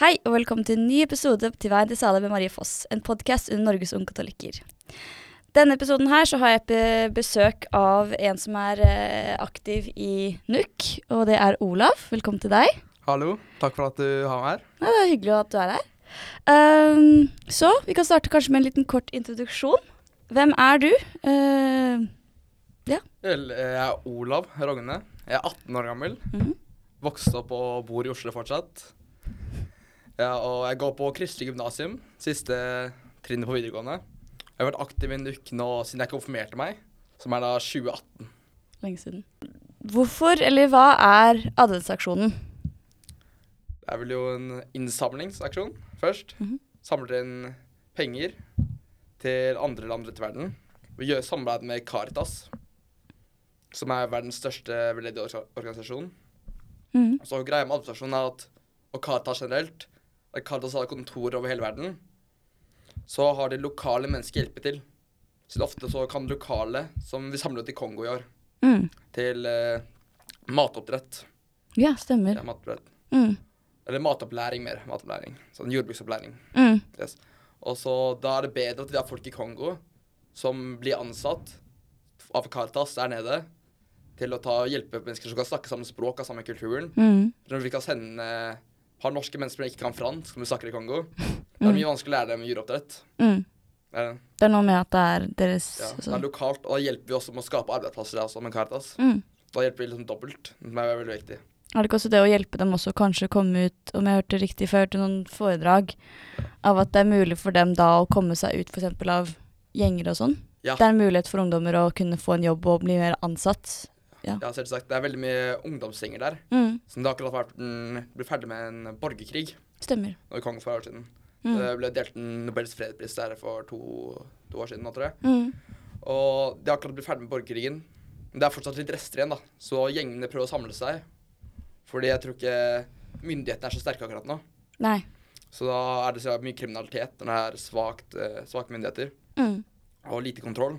Hei og velkommen til en ny episode Til veien til Sale med Marie Foss, en podkast under Norges Unge Katolikker. Denne episoden her så har jeg be- besøk av en som er eh, aktiv i NUK, og det er Olav. Velkommen til deg. Hallo, takk for at du har meg her. Ja, det er hyggelig at du er her. Um, så vi kan starte kanskje med en liten kort introduksjon. Hvem er du? Uh, Vel, Jeg er Olav Rogne. Jeg er 18 år gammel. mhm. Vokste opp og bor i Oslo fortsatt. Ja, og jeg går på Kristelig gymnasium, siste trinnet på videregående. Jeg har vært aktiv i NUK nå siden jeg konfirmerte meg, som er da 2018. Lenge siden. Hvorfor, eller hva er adventsaksjonen? Det er vel jo en innsamlingsaksjon først. Mhm. Samler inn penger til andre land rundt i verden. Vi gjør samarbeid med Caritas, som er verdens største veldedige orga- organisasjon. Mhm. Så greia med adventsaksjonen er at, og Caritas generelt, at Caritas har kontor over hele verden, så har de lokale mennesker hjelpe til. Så ofte så kan lokale, som vi samlet i Kongo i år, Mm. til eh, matoppdrett. Ja, stemmer. Ja, matoppdrett. Mm. Eller matopplæring mer. Matopplæring. Sånn jordbruksopplæring. Mm. Yes. Og så da er det bedre at vi har folk i Kongo som blir ansatt av Caritas der nede til å ta hjelpe mennesker som kan snakke samme språk, og samme kulturen. Mm. Når vi kan sende har norske mennesker som ikke kan fransk, som du snakker i Kongo. Det er mye vanskelig å lære dem dyreoppdrett. Mm. Det Det er noe med at det er deres ja, det sånn- er lokalt, og da hjelper vi også med å skape arbeidsplasser der også med Caritas. mm. Da hjelper vi liksom dobbelt, Det er veldig viktig. Er det ikke også det å hjelpe dem også kanskje komme ut, om jeg hørte riktig før, til noen foredrag, av at det er mulig for dem da å komme seg ut f.eks. av gjenger og sånn? Ja. Det er en mulighet for ungdommer å kunne få en jobb og bli mer ansatt. Ja, selvsagt. Det er veldig mye ungdomsgjenger der. Mm. Som det akkurat vært den ble ferdig med en borgerkrig Stemmer. Når kongen for år siden. Mm. Det ble delt en Nobels fredspris der for to, to år siden nå, tror jeg. Mm. Og de har akkurat blitt ferdig med borgerkrigen. Men det er fortsatt litt rester igjen, da. Så gjengene prøver å samle seg. Fordi jeg tror ikke myndighetene er så sterke akkurat nå. Nei. Så da er det så mye kriminalitet når det er svakt, svake myndigheter Mm. og lite kontroll.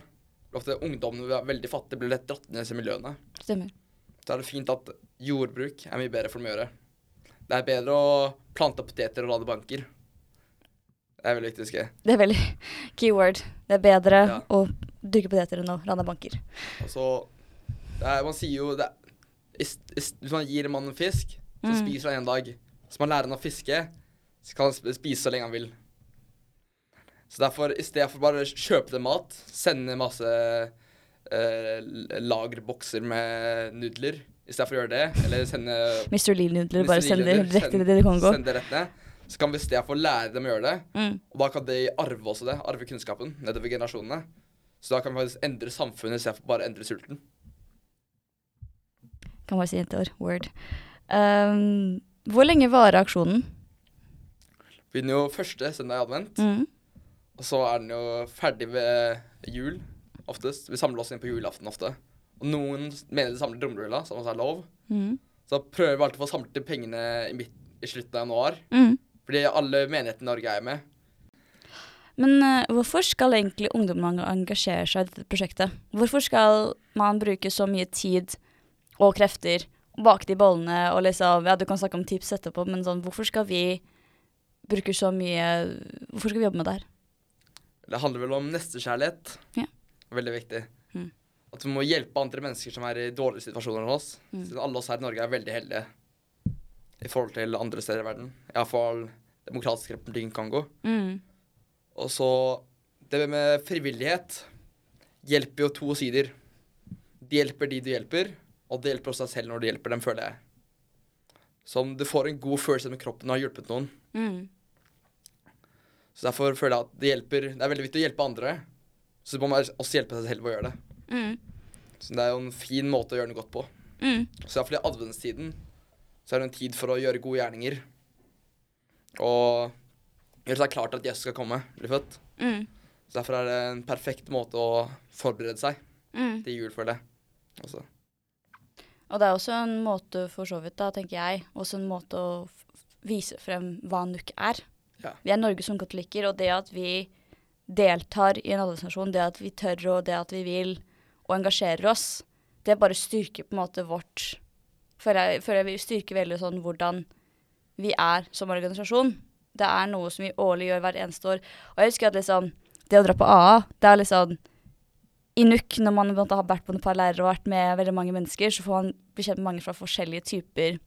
Ofte ungdommene er veldig fattige blir lett dratt ned i miljøene. Stemmer. Så er det fint at jordbruk er mye bedre for dem å gjøre. Det er bedre å plante poteter og lade banker. Det er veldig viktig å huske. Det er veldig keyword. Det er bedre Ja. å dyrke poteter enn å lande banker. Og så det er, Man sier jo det is, is, Hvis man gir en mann en fisk, så Mm. spiser han en dag. Hvis man lærer han å fiske, så kan han spise så lenge han vil. Så derfor, i stedet for bare å kjøpe dem mat, sende masse eh, lagerbokser med nudler i stedet for å gjøre det, eller sende Mr. Lee-nudler, bare send det rett til Kongo. Send det rett ned. Så kan vi i stedet for lære dem å gjøre det, Mm. og da kan de arve også det, arve kunnskapen nedover generasjonene. Så da kan vi faktisk endre samfunnet i stedet for bare å endre sulten. Kan bare si et ord. Word. Um, hvor lenge varer aksjonen? Begynner jo første søndag i advent, Mm. Og så er den jo ferdig ved jul oftest. Vi samler oss inn på julaften ofte. Og noen mener de samler i som også er lov. Mm. Så prøver vi alltid å få samlet inn pengene i, midt, i slutten av januar. Mm. Fordi alle menighetene i Norge er med. Men uh, hvorfor skal egentlig ungdommene engasjere seg i dette prosjektet? Hvorfor skal man bruke så mye tid og krefter bak de bollene og liksom Ja, du kan snakke om tips etterpå, men sånn, hvorfor skal vi bruke så mye Hvorfor skal vi jobbe med det her? Det handler vel om nestekjærlighet. Ja. Veldig viktig. Mm. At vi må hjelpe andre mennesker som er i dårlige situasjoner enn oss. Mm. Siden alle oss her i Norge er veldig heldige i forhold til andre steder i verden. Iallfall Demokratisk republikk Kongo. Mm. Og så Det med frivillighet hjelper jo to sider. De hjelper de du hjelper, og det hjelper også deg selv når du hjelper dem, føler jeg. Så du får en god følelse med kroppen og har hjulpet noen. Mm. Så derfor føler jeg at det hjelper Det er veldig viktig å hjelpe andre. Så må man også hjelpe seg selv å gjøre det. Mm. Så det er jo en fin måte å gjøre noe godt på. Mm. Så iallfall i adventstiden så er det en tid for å gjøre gode gjerninger. Og gjøre seg klar til at Jesus skal komme, bli født. Mm. Så derfor er det en perfekt måte å forberede seg Mm. til jul, føler jeg. Også. Og det er også en måte, for så vidt, da, tenker jeg, også en måte å vise frem hva NUK er. Ja. Vi er Norge som katolikker, og det at vi deltar i en adventsnasjon, det at vi tør og det at vi vil og engasjerer oss, det bare styrker på en måte vårt Føler jeg, føler jeg vi styrker veldig sånn hvordan vi er som organisasjon. Det er noe som vi årlig gjør hvert eneste år. Og jeg husker at liksom, det å dra på AA, det er liksom I NUK, når man har vært på et par leirer og vært med veldig mange mennesker, så får man bli kjent med mange fra forskjellige typer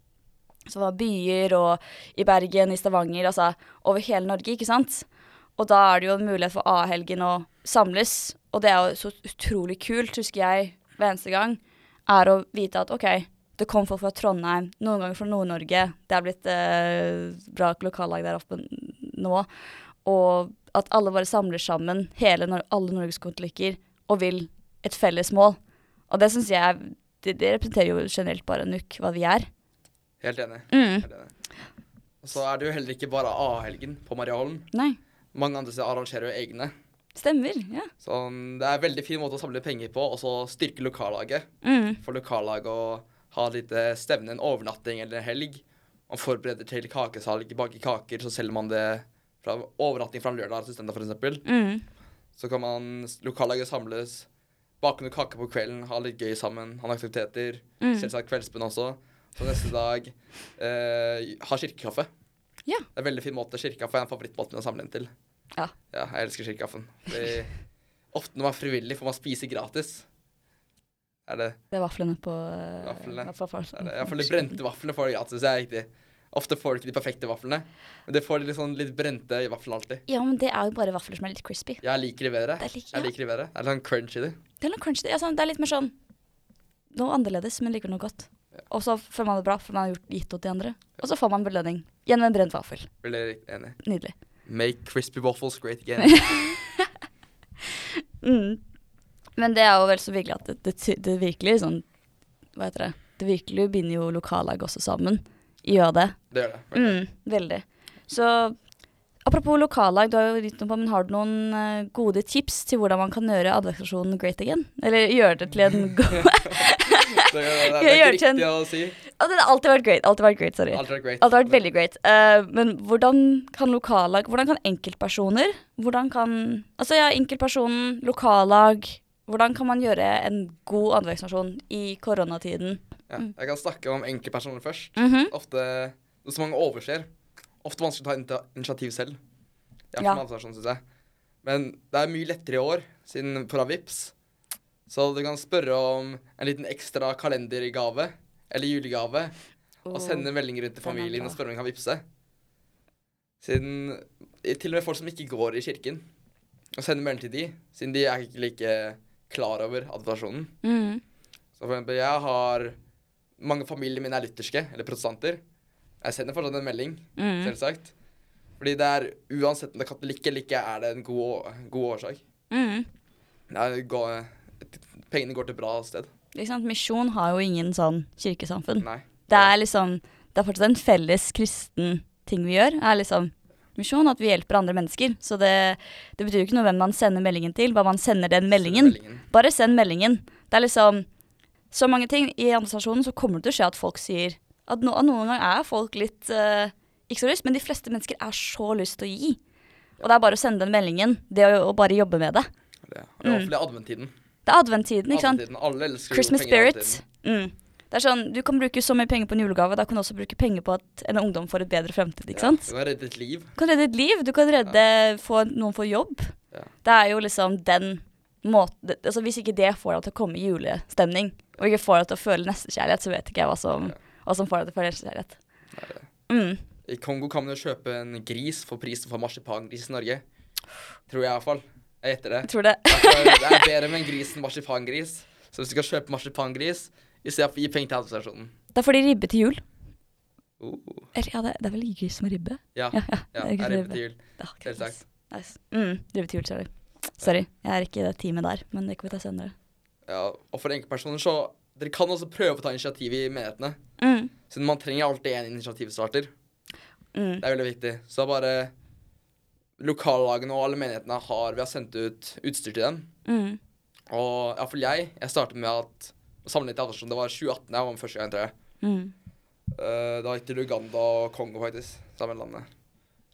som var byer, og i Bergen, i Stavanger, altså over hele Norge, ikke sant. Og da er det jo en mulighet for A-helgen å samles, og det er jo så utrolig kult, husker jeg, hver eneste gang, er å vite at OK, det kom folk fra Trondheim, noen ganger fra Nord-Norge, det er blitt eh, bra lokallag der oppe nå, og at alle bare samler sammen, hele, alle Norges katolikker, og vil et felles mål. Og det syns jeg det, det representerer jo generelt bare NUK, hva vi er. Helt enig. Mm. Helt enig. Og så er det jo heller ikke bare A-helgen på Mariaholm. Nei, Mange andre steder arrangerer jo egne. stemmer. Ja. Så det er en veldig fin måte å samle penger på, og så styrke lokallaget. Mm. For lokallaget å ha et lite stevne, en overnatting eller en helg. Man forbereder til kakesalg, baker kaker, så selger man det fra overnatting fra lørdag til søndag, f.eks. Mm. Så kan man lokallaget samles, bake noen kaker på kvelden, ha litt gøy sammen, ha noen aktiviteter. Mm. Selvsagt kveldsbønn også. Så neste dag eh, ha kirkekaffe. Ja. Det er en veldig fin måte. Kirkekaffe er en favorittmåte å samle inn til. Ja. Ja, jeg elsker kirkekaffen. Ofte når man er frivillig, får man spise gratis. Er det, Det er vaflene på uh, Vaflene. er det Iallfall de brente vaflene får de gratis. Det er riktig. Ofte får du ikke de perfekte vaflene, men det får de litt sånn litt brente i vaflene alltid. Ja, men det er jo bare vafler som er litt crispy. Jeg liker de bedre. Det er, litt, Jeg liker de bedre. Det er litt sånn crunch i det. det er noe crunchy. Ja, sånn, det er litt mer sånn noe annerledes, men likevel noe godt. Og så føler man det bra, for man har gjort, gitt opp til andre. Og så får man belønning gjennom en brent vaffel. Nydelig. Make crispy waffles great again. Mm. Men det er jo vel så virkelig at det, det, det virkelig sånn Hva heter det? Det virkelig binder jo lokallag også sammen. Gjør det. Det gjør det. Mm, veldig. Så apropos lokallag, du har jo gitt noe på, men har du noen eh, gode tips til hvordan man kan gjøre advokasjonen great again? Eller gjøre det til en god Det, det, det, det er ikke riktig å si. Det har alltid vært great. Alltid vært great, sorry. Alt vært, great. Har vært veldig great. Uh, men hvordan kan lokallag Hvordan kan enkeltpersoner Hvordan kan Altså ja, enkeltpersonen, lokallag Hvordan kan man gjøre en god andrevaksinasjon i koronatiden? Ja, jeg kan snakke om enkeltpersoner først. Mhm. Ofte Noe som mange overser. Ofte vanskelig å ta initiativ selv. Ja, sånn, synes jeg. Men det er mye lettere i år, siden foran Vips. Så du kan spørre om en liten ekstra kalendergave eller julegave. Og sende meldinger rundt til familien og spørre om de kan vippse. Siden Til og med folk som ikke går i kirken. Og sende melding til de, siden de er ikke like klar over advokasjonen. Mm. Så for eksempel, jeg har Mange familier mine er lutherske, eller protestanter. Jeg sender fortsatt en melding, mm. selvsagt. Fordi det er uansett om det er katolikk eller ikke, er det en god, god årsak. Mm. Det er, gå- pengene går til bra sted. Liksom. Misjon har jo ingen sånn kirkesamfunn. Nei. Det er liksom Det er fortsatt en felles kristen ting vi gjør. er liksom misjon, at vi hjelper andre mennesker. Så det, det betyr jo ikke noe hvem man sender meldingen til, bare man sender den meldingen. meldingen. Bare send meldingen. Det er liksom så mange ting. I andre stasjonen så kommer det til å skje at folk sier at no, noen ganger er folk litt uh, ikke så lyst, men de fleste mennesker er så lyst til å gi. Og det er bare å sende den meldingen. Det å, å bare jobbe med det. Det er Mm. iallfall i adventtiden. Det er adventtiden, ikke sant? Adventtiden. Alle elsker Christmas spirit. Mm. Det er sånn, Du kan bruke så mye penger på en julegave, da kan du også bruke penger på at en ungdom får et bedre fremtid. ikke Ja, sant? Du kan redde et liv. Du kan redde et liv, du kan redde få, noen får jobb. Ja. Det er jo liksom den måten altså Hvis ikke det får deg til å komme i julestemning, og ikke får deg til å føle nestekjærlighet, så vet ikke jeg hva som, Ja. hva som får deg til å føle nestekjærlighet. Mm. I Kongo kan man jo kjøpe en gris for prisen for marsipangris i Norge. Tror jeg iallfall. Jeg gjetter det. Jeg tror det. Det er bedre med en gris enn marsipangris. Så hvis du skal kjøpe marsipangris, i stedet for å gi penger til administrasjonen Da får de ribbe til jul. Uh. Eller ja, det, det er vel gris med ribbe? Ja, Ja, ja, ja, det er så ribbe. til jul. Selvsagt. Nice. Mm, ribbe til jul, sorry. Sorry, jeg er ikke i det teamet der, men det kan vi ta senere. Ja, og for enkeltpersoner så Dere kan også prøve å ta initiativ i menighetene. Mm. Siden man trenger alltid en initiativstarter. Mm. Det er veldig viktig. Så bare Lokallagene og alle menighetene har Vi har sendt ut utstyr til dem. Mm. Og iallfall jeg. Jeg startet med at Sammenlignet med litt. Det var 2018 jeg var med første gang, tror jeg. Mm. Uh, da gikk til Uganda og Kongo, faktisk. Sammen landet.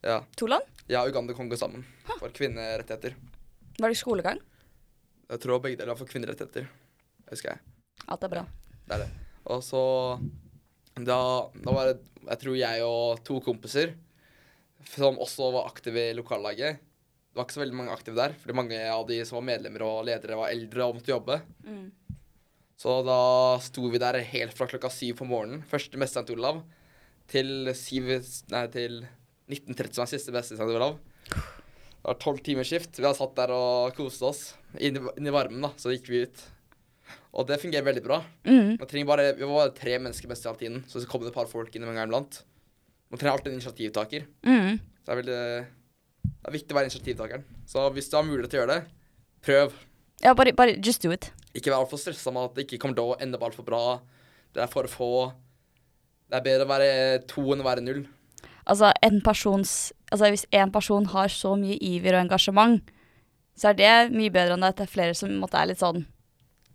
Ja. To land? ja, Uganda og Kongo sammen. For kvinnerettigheter. Var det skolegang? Jeg tror begge deler var for kvinnerettigheter. Husker jeg. Alt er bra. Det er det. Og så Da, da var det, jeg tror jeg og to kompiser som også var aktive i lokallaget. Det var ikke så veldig mange aktive der, fordi mange av de som var medlemmer og ledere, var eldre og måtte jobbe. Så da sto vi der helt fra klokka syv på morgenen, første messe St. Olav, til, syv, nei, til 1930 som er siste messe St. Olav. Det var tolv timers skift. Vi hadde satt der og koste oss. Inn i, inn i varmen, da, så gikk vi ut. Og det fungerer veldig bra. Mm. Man trenger bare, vi var bare tre mennesker mest i all tiden, så så kom det et par folk inn gang iblant. Man trenger alltid en initiativtaker. Mm. Så det er, veldig, det er viktig å være initiativtakeren. Så hvis du har mulighet til å gjøre det, prøv. Ja, bare, bare just do it. Ikke vær altfor stressa med at det ikke kommer til å ende opp altfor bra. Det er for få. Det er bedre å være to enn å være null. Altså, en persons, altså hvis en person har så mye iver og engasjement, så er det mye bedre enn at det er flere som måtte, er litt sånn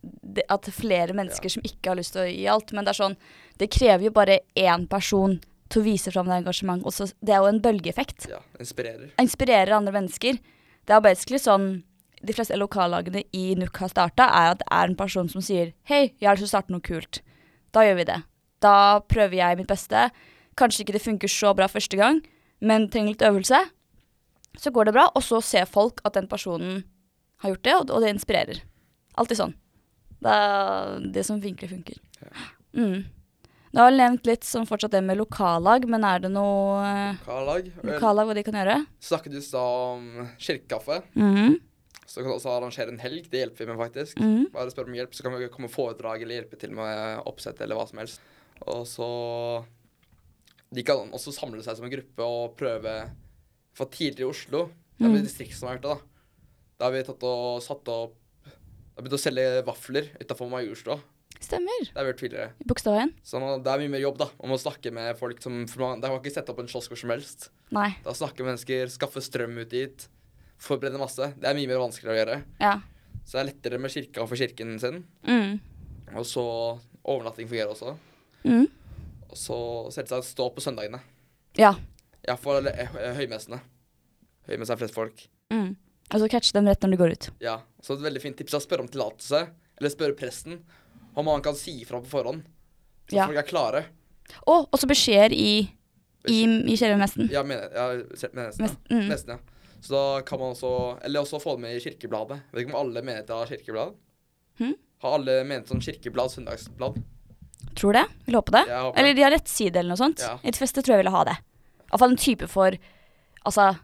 det, At det er flere mennesker som ikke har lyst til å gi alt. Men det er sånn Det krever jo bare én person til å vise fram det engasjementet. Også, det er jo en bølgeeffekt. Ja, inspirerer. Inspirerer andre mennesker. Det er basically sånn de fleste lokallagene i NUK har starta, er at det er en person som sier Hei, jeg har lyst til å starte noe kult. Da gjør vi det. Da prøver jeg mitt beste. Kanskje ikke det funker så bra første gang, men trenger litt øvelse. Så går det bra, og så ser folk at den personen har gjort det, og, det inspirerer. Alltid sånn. Det er det som virkelig funker. Mm. Du har nevnt litt som fortsatt det med lokallag, men er det noe eh, Lokallag. Lokallag hva de kan gjøre? Snakket du i stad om kirkekaffe? Mhm. Så kan du også arrangere en helg. Det hjelper vi med, faktisk. Mhm. Bare spør om hjelp, så kan vi komme foredrag eller hjelpe til med oppsett eller hva som helst. Og så De kan også samle seg som en gruppe og prøve For tidligere i Oslo, det er Mm. distriktet som har gjort det, da. Da har vi tatt og satt opp Da har begynt å selge vafler utafor Majorstua. Stemmer. Det har vi gjort tidligere. I Bogstadveien? Så det er mye mer jobb, da. om å snakke med folk som for man, Det har ikke sette opp en kiosk hvor som helst. Nei. Da snakke med mennesker, skaffe strøm ut dit, forberede masse. Det er mye mer vanskeligere å gjøre. Ja. Så det er lettere med kirka for kirken sin. Mm. Og så overnatting fungerer også. Mm. Og så selvsagt stå på søndagene. Ja. Iallfall høymessene. Høymesse er flest folk. Mm. Og så catche dem rett når de går ut. Ja. Så et veldig fint tips er å spørre om tillatelse, eller spørre presten om han kan si ifra på forhånd. Så Ja. folk er klare. Og også beskjeder i, i, i selve messen. Ja, nesten ja, menesten, Mest, mm. Ja. Så da kan man også Eller også få det med i kirkebladet. Vet ikke om alle menigheter har kirkeblad? Hmm? Har alle menigheter sånn kirkeblad, søndagsblad? Tror det. Vil håpe det. Håper Eller de har rettside eller noe sånt. Ja. I de fleste tror jeg ville ha det. Iallfall en type for Altså,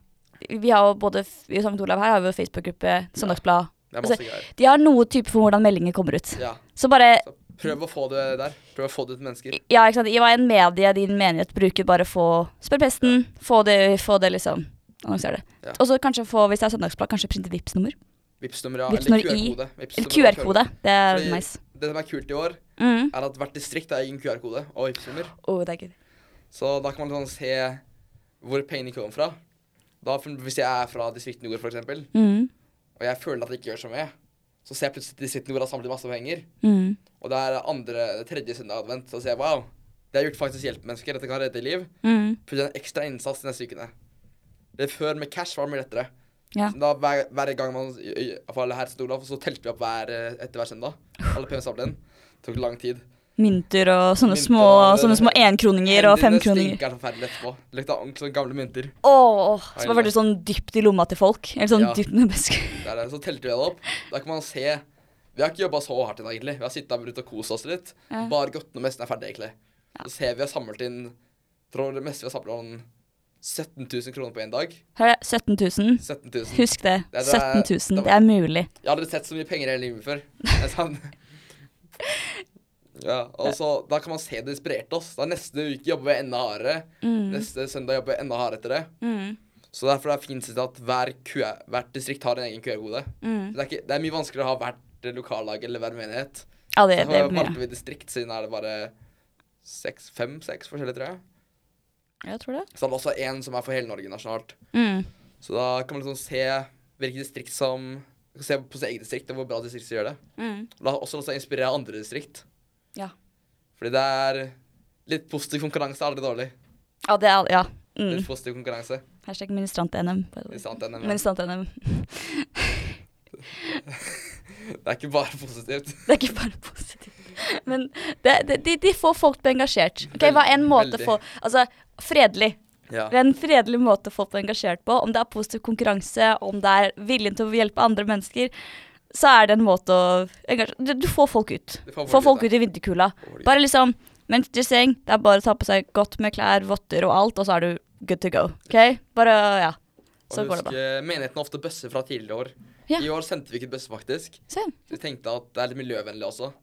vi har jo både f- I St. Olav her har vi jo Facebook-gruppe, Søndagsblad. Er Altså. De har noe type for hvordan meldinger kommer ut. Ja. Så bare Så prøv å få det der. Prøv å få det til mennesker. Ja, ikke sant. I hva en medie din menighet bruker, bare få Spør presten. Få det, få det liksom Annonser det. Ja. Og så kanskje få, hvis det er søndagsblad, kanskje printe Vipps-nummer. Vipps-nummer, ja. Vipps-nummer Eller QR-kode. Eller QR-kode. Det er Fordi- nice. Det som er kult i år, Mm. er at hvert distrikt har egen QR-kode og Vipps-nummer. Oh, det er gøy. Så da kan man liksom se hvor pengene kommer fra. Da, hvis jeg er fra distrikt nord, for eksempel, Mm. og jeg føler at det ikke gjør så mye, så ser jeg plutselig at sitter nord har samlet masse penger. Mm. Og det er andre, tredje søndag advent, så sier jeg wow, det har gjort faktisk hjelpemennesker. Dette kan redde liv. Mm. Plutselig en ekstra innsats de neste ukene. Det Før med cash var det mye lettere. Ja. Så da hver, hver gang man her så telte vi opp hver, eh, etter hver søndag. Alle pengene samlet inn. Det tok lang tid. Mynter og sånne Mynter små, sånne små enkroninger og Hendene Det stinker etterpå. Det lukta ordentlig gamle mynter. Åh, som var det veldig sånn dypt i lomma til folk. Eller sånn Ja. dypt med besk? Det er det. Så telte vi det opp. Da kan man se Vi har ikke jobba så hardt inn, egentlig. Vi har sittet der ute og kost oss litt. Ja. Bare gått når mesten er ferdig, egentlig. Så ser vi har samlet inn Tror det meste vi har samlet inn 17 000 kroner på én dag. Hør det, 17 000. 17 000. Husk det. Det er- 17 000. det Det er mulig. Jeg har aldri sett så mye penger i hele livet før. Det er sant. Ja, altså, Da kan man se det inspirerte oss. Da Neste uke jobber vi enda hardere. Mm. Neste søndag jobber vi enda hardere etter det. Mm. Så derfor er det fint at hver QR, hvert distrikt har en egen QR-kode. Mm. Det, er det er mye vanskeligere å ha hvert lokallag eller hver menighet. Ja, det, Så det er valgte vi distrikt, siden er det bare seks, fem-seks forskjellige, tror jeg. Jeg tror det. Så er det også én som er for hele Norge nasjonalt. Mm. Så da kan man liksom se hvilket distrikt som Se på sitt eget distrikt og hvor bra distrikt som gjør det. Mm. La også la seg inspirere andre distrikt. Ja. Fordi det er litt positiv konkurranse er aldri dårlig. Ja, det er Ja. Mm. Litt positiv konkurranse. Hashtag ministrant-NM. Ministrant-NM, ja. Ministrant-NM. Det er ikke bare positivt. Det er ikke bare positivt. Men det, det, de, de får folk til å bli engasjert. Ok, Hva er en måte Veldig. Altså, fredelig. Ja. Det er en fredelig måte få folk til å bli engasjert på. Om det er positiv konkurranse, om det er viljen til å hjelpe andre mennesker, så er det en måte å Du, får folk ut. Får Få folk ut, ut i vinterkulda. Bare liksom seng, det er bare å ta på seg godt med klær, votter og alt, og så er du good to go. OK? Bare ja. Så Og går det bra. husk, Menigheten har ofte bøsser fra tidligere år. Ja. I år sendte vi ikke bøsse, faktisk. Så vi tenkte at det er litt miljøvennlig også.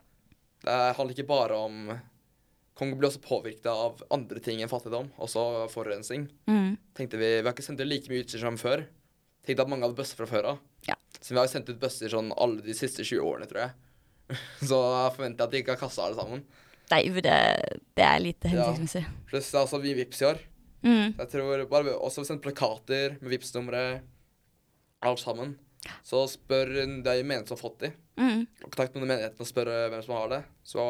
Det handler ikke bare om Kongo blir også påvirket av andre ting enn fattigdom, også forurensning. Mm. Tenkte Vi vi har ikke sendt ut like mye utstyr som før. Tenkte at mange hadde bøsser fra før av. Ja. Så vi har sendt ut bøsser sånn alle de siste 20 årene, tror jeg. Så jeg forventer at de ikke har kasta alle sammen. Nei, det, det er lite Ja. Pluss det er også mye vips i år. Mm. Jeg tror bare vi også sendt plakater med Vipps-numre, alt sammen. Så spør det er jo menigheten som har fått de. Mm. Kontakt med menigheten og spør hvem som har det. Så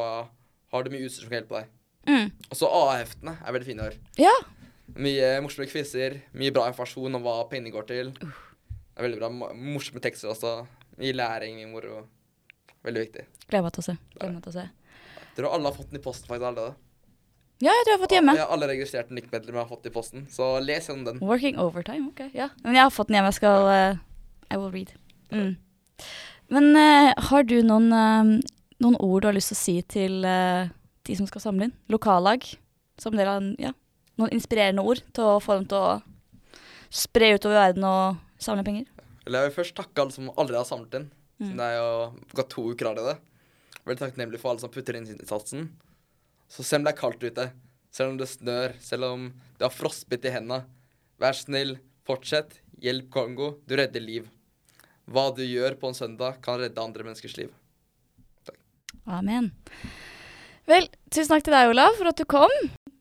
har du mye utstyr som kan hjelpe deg. Mm. Og så AA-heftene er veldig fine i år. Ja. Mye morsomme quizer, mye bra informasjon om hva pengene går til. Det er veldig bra. Morsomme tekster også. Mye læring, mye moro. Veldig viktig. Gleder meg til å se. Gleder meg til å se. Jeg tror alle har fått den i posten faktisk allerede. Ja, jeg tror jeg har fått hjemme. Ja, alle registrerte NIC-medlemmer har fått den i posten, så les gjennom den. Working overtime, ok. Ja. Men jeg har fått den hjemme. Jeg skal uh, I will read. Mm. Men uh, har du noen, uh, noen ord du har lyst til å si til de som skal samle inn? Lokallag? Som del av en, ja, noen inspirerende ord til å få dem til å spre utover verden og samle penger? Eller jeg vil først takke alle som allerede har samlet inn. Mm. Det er jo gått to uker allerede. Veldig takknemlig for alle som putter inn innsatsen. Så selv om det er kaldt ute, selv om det snør, selv om du har frostbitt i hendene, vær snill, fortsett, hjelp Kongo, du redder liv. Hva du gjør på en søndag, kan redde andre menneskers liv. Takk. Amen. Vel, tusen takk til deg, Olav, for at du kom.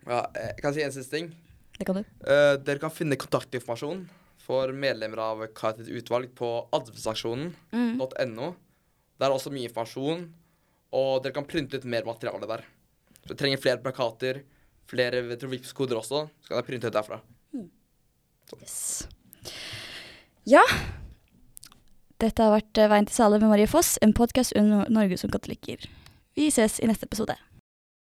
Ja, jeg kan si en siste ting. Det kan du. Uh, dere kan finne kontaktinformasjon for medlemmer av Karitas utvalg på adventsaksjonen.no. Mm. Der er også mye informasjon, og dere kan printe ut mer materiale der. Så dere trenger flere plakater, flere Vipps-koder også, så kan dere printe ut derfra. Yes. Ja. Dette har vært eh, Veien til Sale med Marie Foss, en podkast under Norge som katolikker. Vi ses i neste episode.